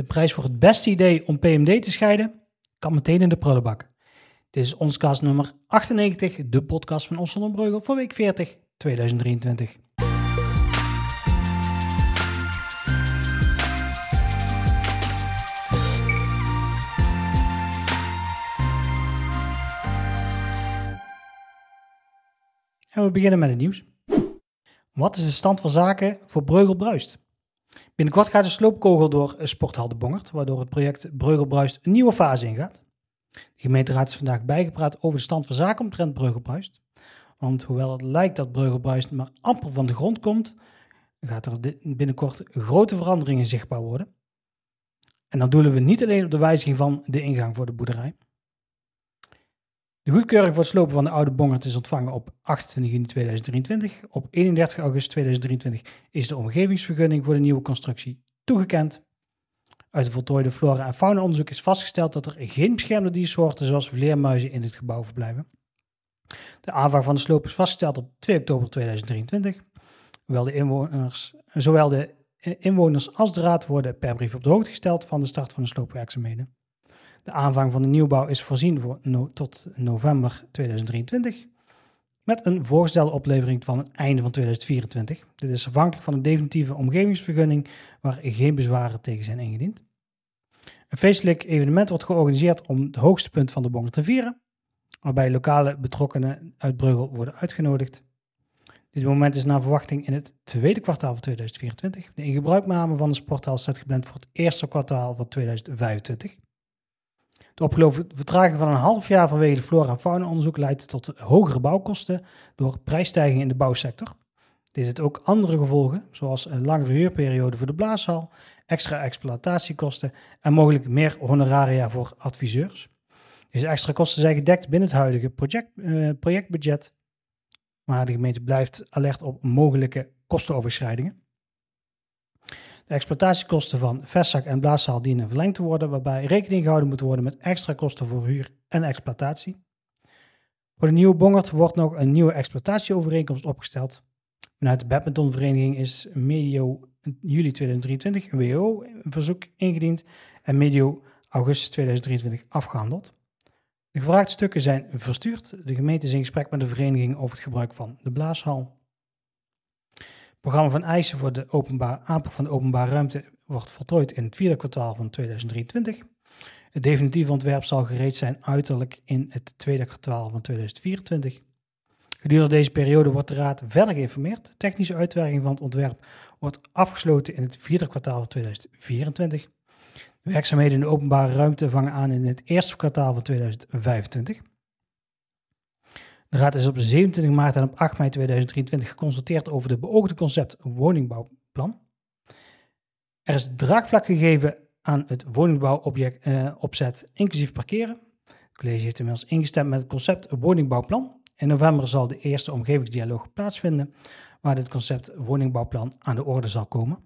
De prijs voor het beste idee om PMD te scheiden kan meteen in de prullenbak. Dit is ons cast nummer 98, de podcast van en Breugel voor week 40, 2023. En we beginnen met het nieuws. Wat is de stand van zaken voor Breugel Bruist? Binnenkort gaat de sloopkogel door Sporthal de Bongert, waardoor het project Breugel Bruist een nieuwe fase ingaat. De gemeenteraad is vandaag bijgepraat over de stand van zaken omtrent Breugel Bruist. Want hoewel het lijkt dat Breugel Bruist maar amper van de grond komt, gaat er binnenkort grote veranderingen zichtbaar worden. En dan doelen we niet alleen op de wijziging van de ingang voor de boerderij. De goedkeuring voor het slopen van de oude bongert is ontvangen op 28 juni 2023. Op 31 augustus 2023 is de omgevingsvergunning voor de nieuwe constructie toegekend. Uit de voltooide flora- en fauna-onderzoek is vastgesteld dat er geen beschermde diersoorten zoals vleermuizen in het gebouw verblijven. De aanvang van de sloop is vastgesteld op 2 oktober 2023. Hoewel de inwoners, zowel de inwoners als de raad worden per brief op de hoogte gesteld van de start van de sloopwerkzaamheden. De aanvang van de nieuwbouw is voorzien voor tot november 2023. Met een voorgestelde oplevering van het einde van 2024. Dit is afhankelijk van een definitieve omgevingsvergunning waar geen bezwaren tegen zijn ingediend. Een feestelijk evenement wordt georganiseerd om het hoogste punt van de bonger te vieren, waarbij lokale betrokkenen uit Breugel worden uitgenodigd. Dit moment is naar verwachting in het tweede kwartaal van 2024. De ingebruikname van de sporthal staat gepland voor het eerste kwartaal van 2025. De opgelopen vertraging van een half jaar vanwege flora- en fauna-onderzoek leidt tot hogere bouwkosten door prijsstijgingen in de bouwsector. Dit heeft ook andere gevolgen, zoals een langere huurperiode voor de blaashal, extra exploitatiekosten en mogelijk meer honoraria voor adviseurs. Deze extra kosten zijn gedekt binnen het huidige project, uh, projectbudget, maar de gemeente blijft alert op mogelijke kostenoverschrijdingen. De exploitatiekosten van vestzak en blaaszaal dienen verlengd te worden, waarbij rekening gehouden moet worden met extra kosten voor huur en exploitatie. Voor de nieuwe Bongert wordt nog een nieuwe exploitatieovereenkomst opgesteld. Vanuit de badmintonvereniging is medio juli 2023 een WO-verzoek ingediend en medio augustus 2023 afgehandeld. De gevraagde stukken zijn verstuurd. De gemeente is in gesprek met de vereniging over het gebruik van de blaashal programma van eisen voor de openbaar, aanpak van de openbare ruimte wordt voltooid in het vierde kwartaal van 2023. Het definitieve ontwerp zal gereed zijn uiterlijk in het tweede kwartaal van 2024. Gedurende deze periode wordt de Raad verder geïnformeerd. De technische uitwerking van het ontwerp wordt afgesloten in het vierde kwartaal van 2024. De werkzaamheden in de openbare ruimte vangen aan in het eerste kwartaal van 2025. De Raad is op 27 maart en op 8 mei 2023 geconsulteerd over de beoogde concept woningbouwplan. Er is draagvlak gegeven aan het woningbouwopzet, eh, inclusief parkeren. Het college heeft inmiddels ingestemd met het concept woningbouwplan. In november zal de eerste omgevingsdialoog plaatsvinden, waar dit concept woningbouwplan aan de orde zal komen.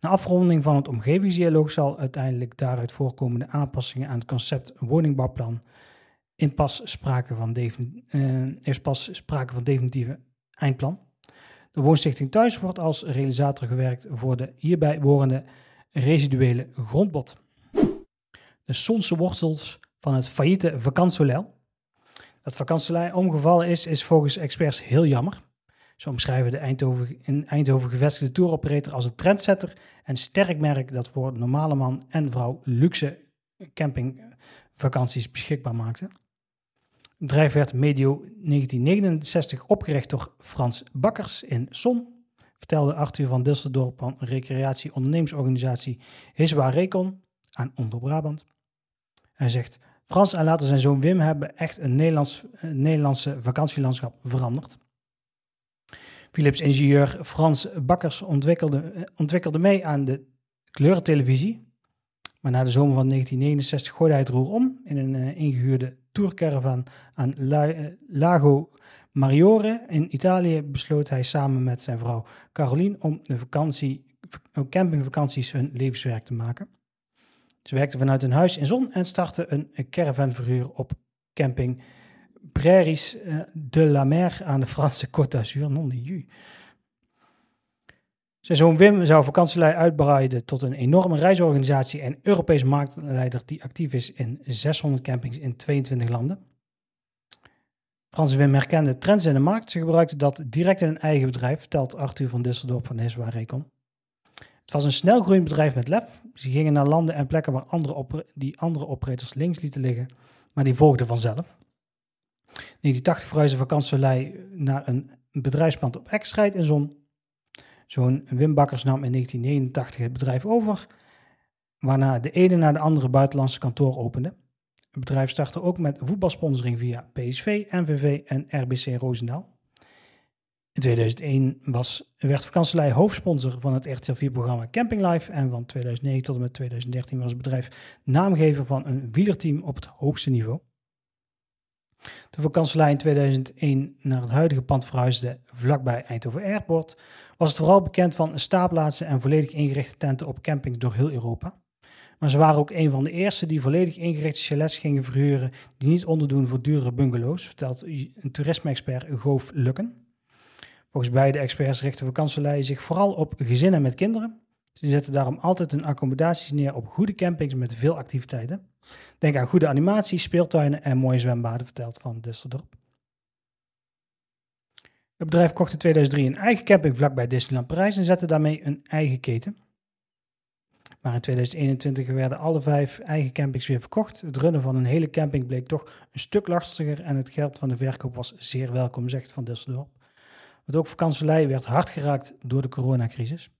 Na afronding van het omgevingsdialoog zal uiteindelijk daaruit voorkomende aanpassingen aan het concept woningbouwplan in pas sprake van, uh, is pas sprake van definitieve eindplan. De woonstichting Thuis wordt als realisator gewerkt voor de hierbij behorende residuele grondbod. De Sonse wortels van het failliete vakantsolel. Dat vakantsolel omgevallen is, is volgens experts heel jammer. Zo omschrijven de Eindhoven, in Eindhoven gevestigde touroperator als een trendsetter en sterk merk dat voor normale man en vrouw luxe campingvakanties beschikbaar maakte. Bedrijf werd medio 1969 opgericht door Frans Bakkers in Son. Vertelde Arthur van Dilsendorp van recreatie-ondernemersorganisatie Hiswa Recon aan Onder Brabant. Hij zegt, Frans en later zijn zoon Wim hebben echt een, Nederlands, Nederlandse vakantielandschap veranderd. Philips ingenieur Frans Bakkers ontwikkelde, ontwikkelde mee aan de kleurentelevisie. Maar na de zomer van 1969 gooide hij het roer om in een uh, ingehuurde tourcaravan aan eh, Lago Mariore in Italië besloot hij samen met zijn vrouw Caroline om de vakantie, campingvakanties hun levenswerk te maken. Ze werkten vanuit een huis in Zon en startten een caravanverhuur op camping Prairies eh, de la Mer aan de Franse Côte d'Azur. Non de Zoon Wim zou vakantielei uitbreiden tot een enorme reisorganisatie en Europees marktleider die actief is in 600 campings in 22 landen. Frans Wim herkende trends in de markt. Ze gebruikten dat direct in een eigen bedrijf, vertelt Arthur van Disseldorp van Hiswa Recon. Het was een snel groeiend bedrijf met lef. Ze gingen naar landen en plekken waar andere die andere operators links lieten liggen, maar die volgden vanzelf. In 1980 verhuisde vakantielei naar een bedrijfspand op Exrijd in Zon. Zo'n Wim Bakkers nam in 1989 het bedrijf over, waarna de ene na de andere buitenlandse kantoor opende. Het bedrijf startte ook met voetbalsponsoring via PSV, NVV en RBC Roosendaal. In 2001 was, werd vakantielei hoofdsponsor van het RTL 4-programma Camping Life en van 2009 tot en met 2013 was het bedrijf naamgever van een wielerteam op het hoogste niveau. De vakantielei in 2001 naar het huidige pand verhuisde vlakbij Eindhoven Airport, was het vooral bekend van staapplaatsen en volledig ingerichte tenten op campings door heel Europa. Maar ze waren ook een van de eerste die volledig ingerichte chalets gingen verhuren die niet onderdoen voor duurdere bungalows, vertelt een toerisme-expert Goof Lukken. Volgens beide experts richten vakantieleien zich vooral op gezinnen met kinderen. Ze zetten daarom altijd hun accommodaties neer op goede campings met veel activiteiten. Denk aan goede animatie, speeltuinen en mooie zwembaden, vertelt Van Düsseldorp. Het bedrijf kocht in 2003 een eigen camping vlakbij Disneyland Parijs en zette daarmee een eigen keten. Maar in 2021 werden alle vijf eigen campings weer verkocht. Het runnen van een hele camping bleek toch een stuk lastiger en het geld van de verkoop was zeer welkom, zegt Van Disseldorp. Want ook vakantielei werd hard geraakt door de coronacrisis.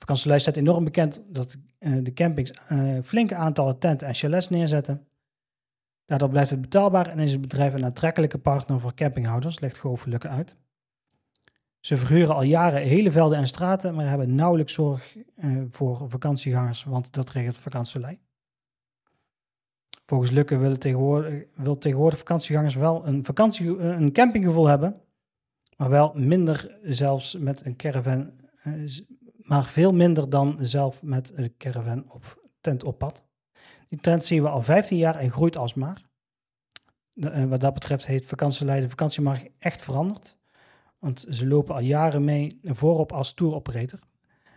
Vakantielei staat enorm bekend dat uh, de campings uh, flinke aantallen tenten en chalets neerzetten. Daardoor blijft het betaalbaar en is het bedrijf een aantrekkelijke partner voor campinghouders, legt Goof uit. Ze verhuren al jaren hele velden en straten, maar hebben nauwelijks zorg uh, voor vakantiegangers, want dat regelt vakantielei. Volgens Lukke wil tegenwoordig vakantiegangers wel een, vakantie, een campinggevoel hebben, maar wel minder zelfs met een caravan, maar veel minder dan zelf met een caravan of tent op pad. Die trend zien we al 15 jaar en groeit alsmaar. En wat dat betreft heeft vakantieleiden de vakantiemarkt echt veranderd. Want ze lopen al jaren mee voorop als tour operator.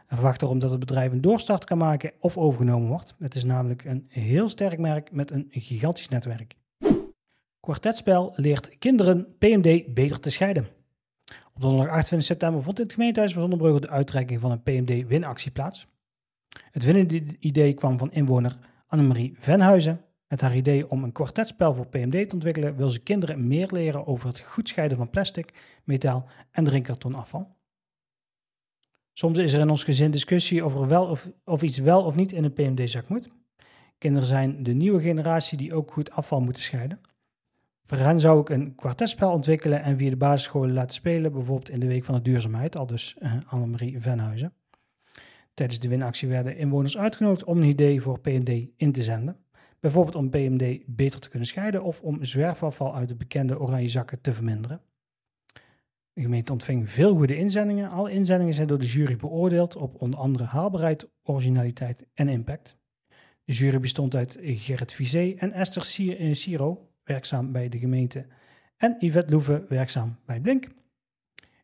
En verwacht erom dat het bedrijf een doorstart kan maken of overgenomen wordt. Het is namelijk een heel sterk merk met een gigantisch netwerk. Kwartetspel leert kinderen PMD beter te scheiden. Op donderdag 28 september vond in het gemeentehuis van Zonnebrugge de uitreiking van een PMD-winactie plaats. Het winnende idee kwam van inwoner Annemarie Venhuizen. Met haar idee om een kwartetspel voor PMD te ontwikkelen, wil ze kinderen meer leren over het goed scheiden van plastic, metaal en drinkkartonafval. Soms is er in ons gezin discussie over wel of, of iets wel of niet in een PMD-zak moet. Kinderen zijn de nieuwe generatie die ook goed afval moeten scheiden. Voor hen zou ik een kwartetspel ontwikkelen en via de basisscholen laten spelen, bijvoorbeeld in de Week van de Duurzaamheid, al dus uh, Annemarie Venhuizen. Tijdens de winactie werden inwoners uitgenodigd om een idee voor PMD in te zenden. Bijvoorbeeld om PMD beter te kunnen scheiden of om zwerfafval uit de bekende oranje zakken te verminderen. De gemeente ontving veel goede inzendingen. Alle inzendingen zijn door de jury beoordeeld op onder andere haalbaarheid, originaliteit en impact. De jury bestond uit Gerrit Vizé en Esther Siro, werkzaam bij de gemeente, en Yvette Loeve, werkzaam bij Blink.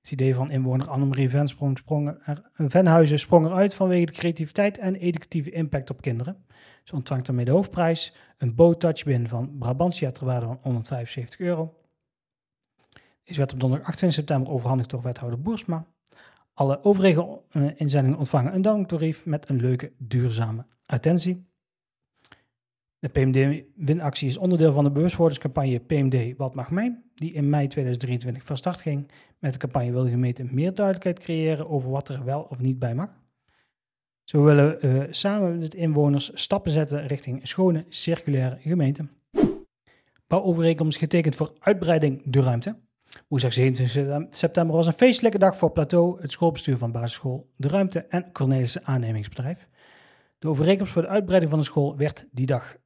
Het idee van inwoner Annemarie sprong Venhuizen sprong eruit vanwege de creativiteit en educatieve impact op kinderen. Ze ontvangt daarmee de hoofdprijs, een Bow Touchbin van Brabantia ter waarde van 175 euro. Deze werd op donderdag 28 september overhandigd door wethouder Boersma. Alle overige uh, inzendingen ontvangen een downloadtarief met een leuke, duurzame attentie. De PMD-winactie is onderdeel van de bewustwordingscampagne PMD Wat Mag Mij, die in mei 2023 van start ging. Met de campagne wil de gemeente meer duidelijkheid creëren over wat er wel of niet bij mag. Zo willen we samen met inwoners stappen zetten richting een schone, circulaire gemeente. Bouwovereenkomst getekend voor uitbreiding de ruimte. Woensdag 27 september was een feestelijke dag voor Plateau, het schoolbestuur van basisschool De Ruimte en Cornelissen Aannemingsbedrijf. De overeenkomst voor de uitbreiding van de school werd die dag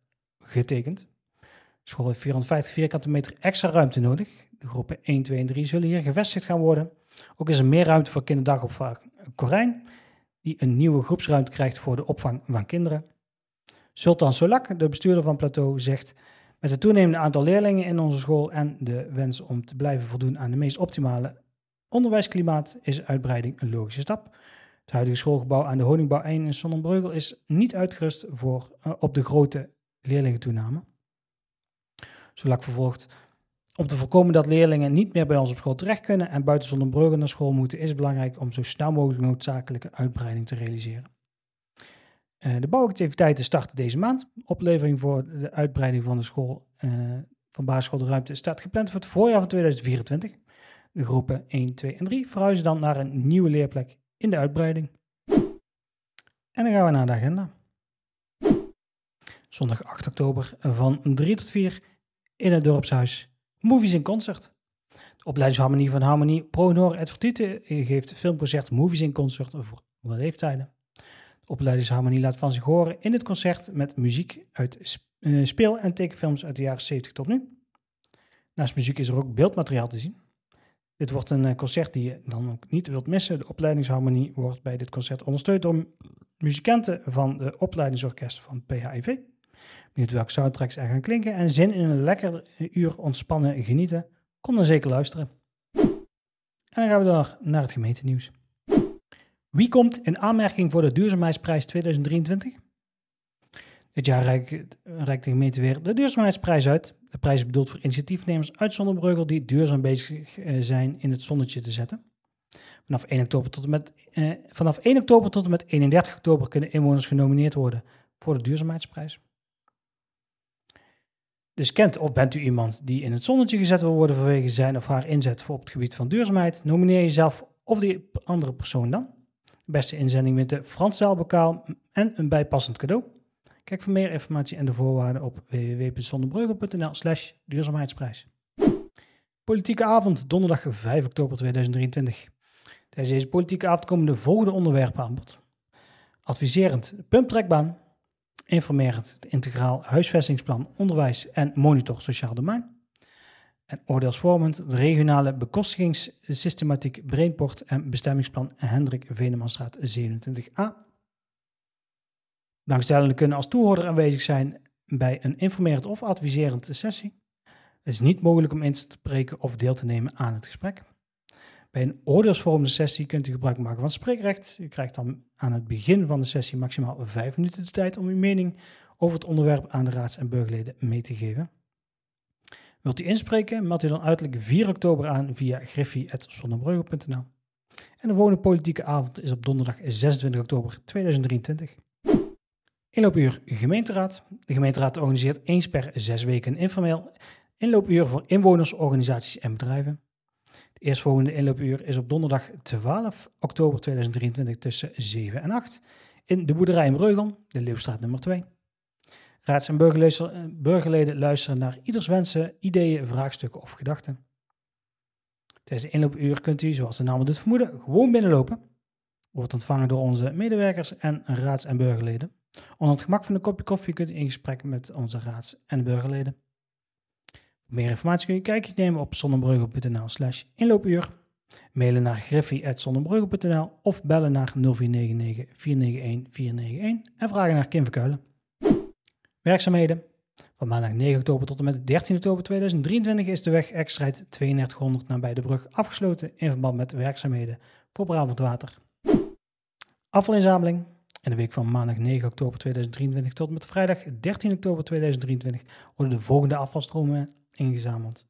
getekend. De school heeft 450 vierkante meter extra ruimte nodig. De groepen 1, 2 en 3 zullen hier gevestigd gaan worden. Ook is er meer ruimte voor kinderdagopvang Corijn, die een nieuwe groepsruimte krijgt voor de opvang van kinderen. Sultan Solak, de bestuurder van Plateau, zegt... Met het toenemende aantal leerlingen in onze school en de wens om te blijven voldoen aan de meest optimale onderwijsklimaat is uitbreiding een logische stap. Het huidige schoolgebouw aan de Honingbouw 1 in Sonnenbreugel is niet uitgerust voor, uh, op de grote leerlingentoename. Zolang vervolgt om te voorkomen dat leerlingen niet meer bij ons op school terecht kunnen en buiten Sonnenbreugel naar school moeten, is het belangrijk om zo snel mogelijk noodzakelijke uitbreiding te realiseren. Uh, de bouwactiviteiten starten deze maand. Oplevering voor de uitbreiding van de school uh, van basisschool de ruimte staat gepland voor het voorjaar van 2024. De groepen 1, 2 en 3 verhuizen dan naar een nieuwe leerplek in de uitbreiding. En dan gaan we naar de agenda. Zondag 8 oktober van 3 tot 4 in het dorpshuis Movies in Concert. De opleidingsharmonie van Harmonie Pro Noor Advertute geeft filmconcert Movies in Concert voor alle leeftijden. De opleidingsharmonie laat van zich horen in het concert met muziek uit uh, speel- en tekenfilms uit de jaren 70 tot nu. Naast muziek is er ook beeldmateriaal te zien. Dit wordt een eh, concert die je dan ook niet wilt missen. De opleidingsharmonie wordt bij dit concert ondersteund door muzikanten van de opleidingsorkest van PHIV. Benieuwd welke soundtracks er gaan klinken en zin in een lekker uur ontspannen genieten? Kom dan zeker luisteren. En dan gaan we door naar het gemeentenieuws. Wie komt in aanmerking voor de duurzaamheidsprijs 2023? Dit jaar reikt, reikt de gemeente weer de duurzaamheidsprijs uit. De prijs is bedoeld voor initiatiefnemers uit Zonnebreugel die duurzaam bezig eh, zijn in het zonnetje te zetten. Vanaf 1 oktober tot en met, eh, vanaf 1 oktober tot en met 31 oktober kunnen inwoners genomineerd worden voor de duurzaamheidsprijs. Dus kent of bent u iemand die in het zonnetje gezet wil worden vanwege zijn of haar inzet voor op het gebied van duurzaamheid? Nomineer jezelf of die andere persoon dan. Beste inzending wint de Frans Zelbokaal en een bijpassend cadeau. Kijk voor meer informatie en de voorwaarden op www.zonnebreugel.nl slash duurzaamheidsprijs. Politieke avond, donderdag 5 oktober 2023. Tijdens deze politieke avond komen de volgende onderwerpen aan bod. Adviserend pumptrekbaan, informerend integraal huisvestingsplan onderwijs en monitor sociaal domein. En oordeelsvormend de regionale bekostigingssystematiek Brainport en bestemmingsplan Hendrik Venemanstraat 27a. Belangstellenden kunnen als toehoorder aanwezig zijn bij een informerend of adviserend sessie. Het is niet mogelijk om in te spreken of deel te nemen aan het gesprek. Bij een oordeelsvormende sessie kunt u gebruik maken van spreekrecht. U krijgt dan aan het begin van de sessie maximaal vijf minuten de tijd om uw mening over het onderwerp aan de raads- en burgerleden mee te geven. Wilt u inspreken, meld u dan uiterlijk 4 oktober aan via griffie.zonnebreugel.nl. En de volgende politieke avond is op donderdag 26 oktober 2023. Inloopuur gemeenteraad. De gemeenteraad organiseert eens per zes weken informeel inloopuur voor inwoners, organisaties en bedrijven. De eerstvolgende inloopuur is op donderdag 12 oktober 2023 tussen 7 en 8 in de boerderij in Breugel, de Leeuwstraat nummer 2. Raads- en burgerleden luisteren naar ieders wensen, ideeën, vraagstukken of gedachten. Tijdens de inloopuur kunt u, zoals de naam doet vermoeden, gewoon binnenlopen. Wordt ontvangen door onze medewerkers en raads- en burgerleden. Onder het gemak van een kopje koffie kunt u in gesprek met onze raads- en burgerleden. Meer informatie kun je kijkje nemen op zonnebreugel.nl slash inloopuur. Mailen naar griffie.zonnebreugel.nl of bellen naar 0499 491 491 en vragen naar Kim Verkuilen. Werkzaamheden. Van maandag 9 oktober tot en met 13 oktober 2023 is de weg Exstrijd 3200 nabij de brug afgesloten in verband met werkzaamheden voor Brabant Water. Afvalinzameling. In de week van maandag 9 oktober 2023 tot met vrijdag 13 oktober 2023 worden de volgende afvalstromen ingezameld.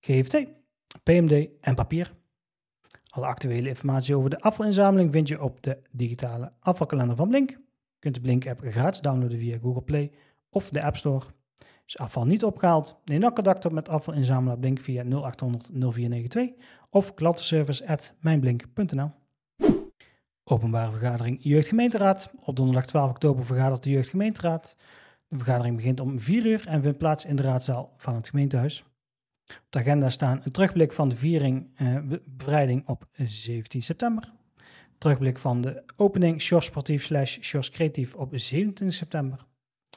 GFT, PMD en papier. Alle actuele informatie over de afvalinzameling vind je op de digitale afvalkalender van Blink. Je kunt de Blink-app gratis downloaden via Google Play of de App Store. Is afval niet opgehaald? Neem dan contact op met afvalinzamelaar Blink via 0800 0492 of klantenservice@mijnblink.nl. Openbare vergadering Jeugdgemeenteraad. Op donderdag 12 oktober vergadert de Jeugdgemeenteraad. De vergadering begint om 4 uur en vindt plaats in de raadzaal van het gemeentehuis. Op de agenda staan een terugblik van de viering eh, bevrijding op 17 september. Terugblik van de opening Sjors Sportief slash Sjors Creatief op 27 september.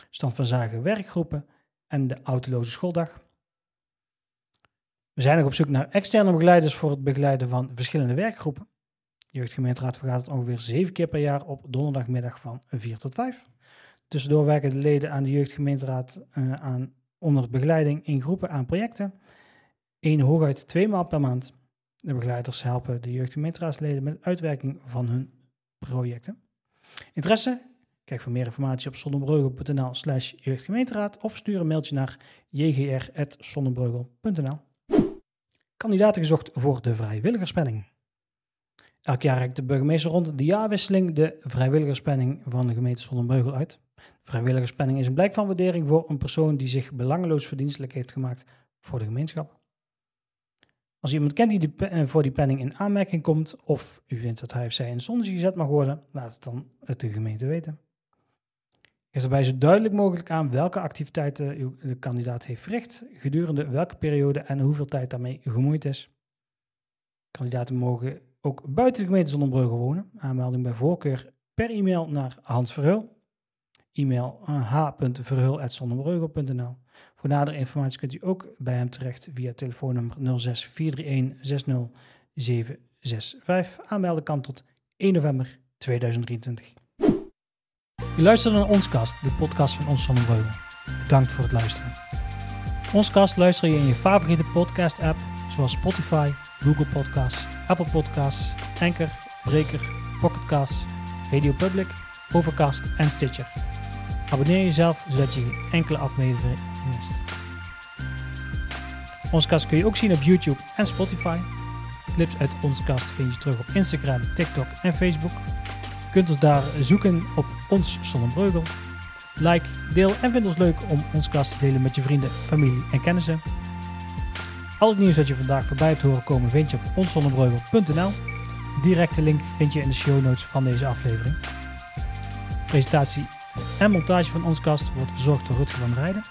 Stand van zaken werkgroepen en de autoloze schooldag. We zijn nog op zoek naar externe begeleiders voor het begeleiden van verschillende werkgroepen. De jeugdgemeenteraad vergadert ongeveer zeven keer per jaar op donderdagmiddag van 4 tot 5. Tussendoor werken de leden aan de jeugdgemeenteraad uh, aan onder begeleiding in groepen aan projecten. Eén hooguit twee maal per maand. De begeleiders helpen de jeugdgemeenteraadsleden met uitwerking van hun projecten. Interesse? Kijk voor meer informatie op zonnebreugel.nl slash jeugdgemeenteraad of stuur een mailtje naar jgr.zonnebreugel.nl Kandidaten gezocht voor de vrijwilligerspenning. Elk jaar reikt de burgemeester rond de jaarwisseling de vrijwilligerspenning van de gemeente Zonnebreugel uit. Vrijwilligerspenning is een blijk van waardering voor een persoon die zich belangeloos verdienstelijk heeft gemaakt voor de gemeenschap. Als iemand kent die eh, voor die penning in aanmerking komt, of u vindt dat hij of zij in zonnetje gezet mag worden, laat het dan de gemeente weten. Geef daarbij zo duidelijk mogelijk aan welke activiteiten de kandidaat heeft verricht, gedurende welke periode en hoeveel tijd daarmee gemoeid is. Kandidaten mogen ook buiten de gemeente Zonnebreugel wonen. Aanmelding bij voorkeur per e-mail naar Hans Verheul. E-mail h.verheul.zonnebreugel.nl Voor nadere informatie kunt u ook bij hem terecht via telefoonnummer 06 431 60 765. Aanmelden kan tot 1 november 2023. Je luistert naar Onskast, de podcast van Ons Zonnebreugel. Bedankt voor het luisteren. Onskast luister je in je favoriete podcast app zoals Spotify, Google Podcasts, Apple Podcasts, Anchor, Breaker, Pocketcasts, Radio Public, Overcast en Stitcher. Abonneer jezelf zodat je enkele aflevering mist. Onze kast kun je ook zien op YouTube en Spotify. Clips uit onze kast vind je terug op Instagram, TikTok en Facebook. Kunt ons daar zoeken op Ons Zonnebreugel. Like, deel en vind ons leuk om ons kast te delen met je vrienden, familie en kennissen. Al het nieuws dat je vandaag voorbij hebt horen komen vind je op onszonnebreugel.nl. Directe link vind je in de show notes van deze aflevering. Presentatie en montage van ons kast wordt verzorgd door Rutger van Rijden.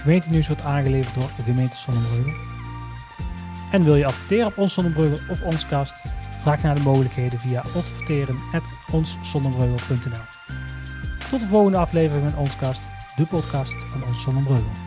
Gemeentenieuws wordt aangeleverd door de gemeente Zonnebreugel. En wil je adverteren op ons Zonnebreugel of ons kast? Vraag naar de mogelijkheden via adverteren.onszonnebreugel.nl Tot de volgende aflevering van ons kast, de podcast van ons Zonnebreugel.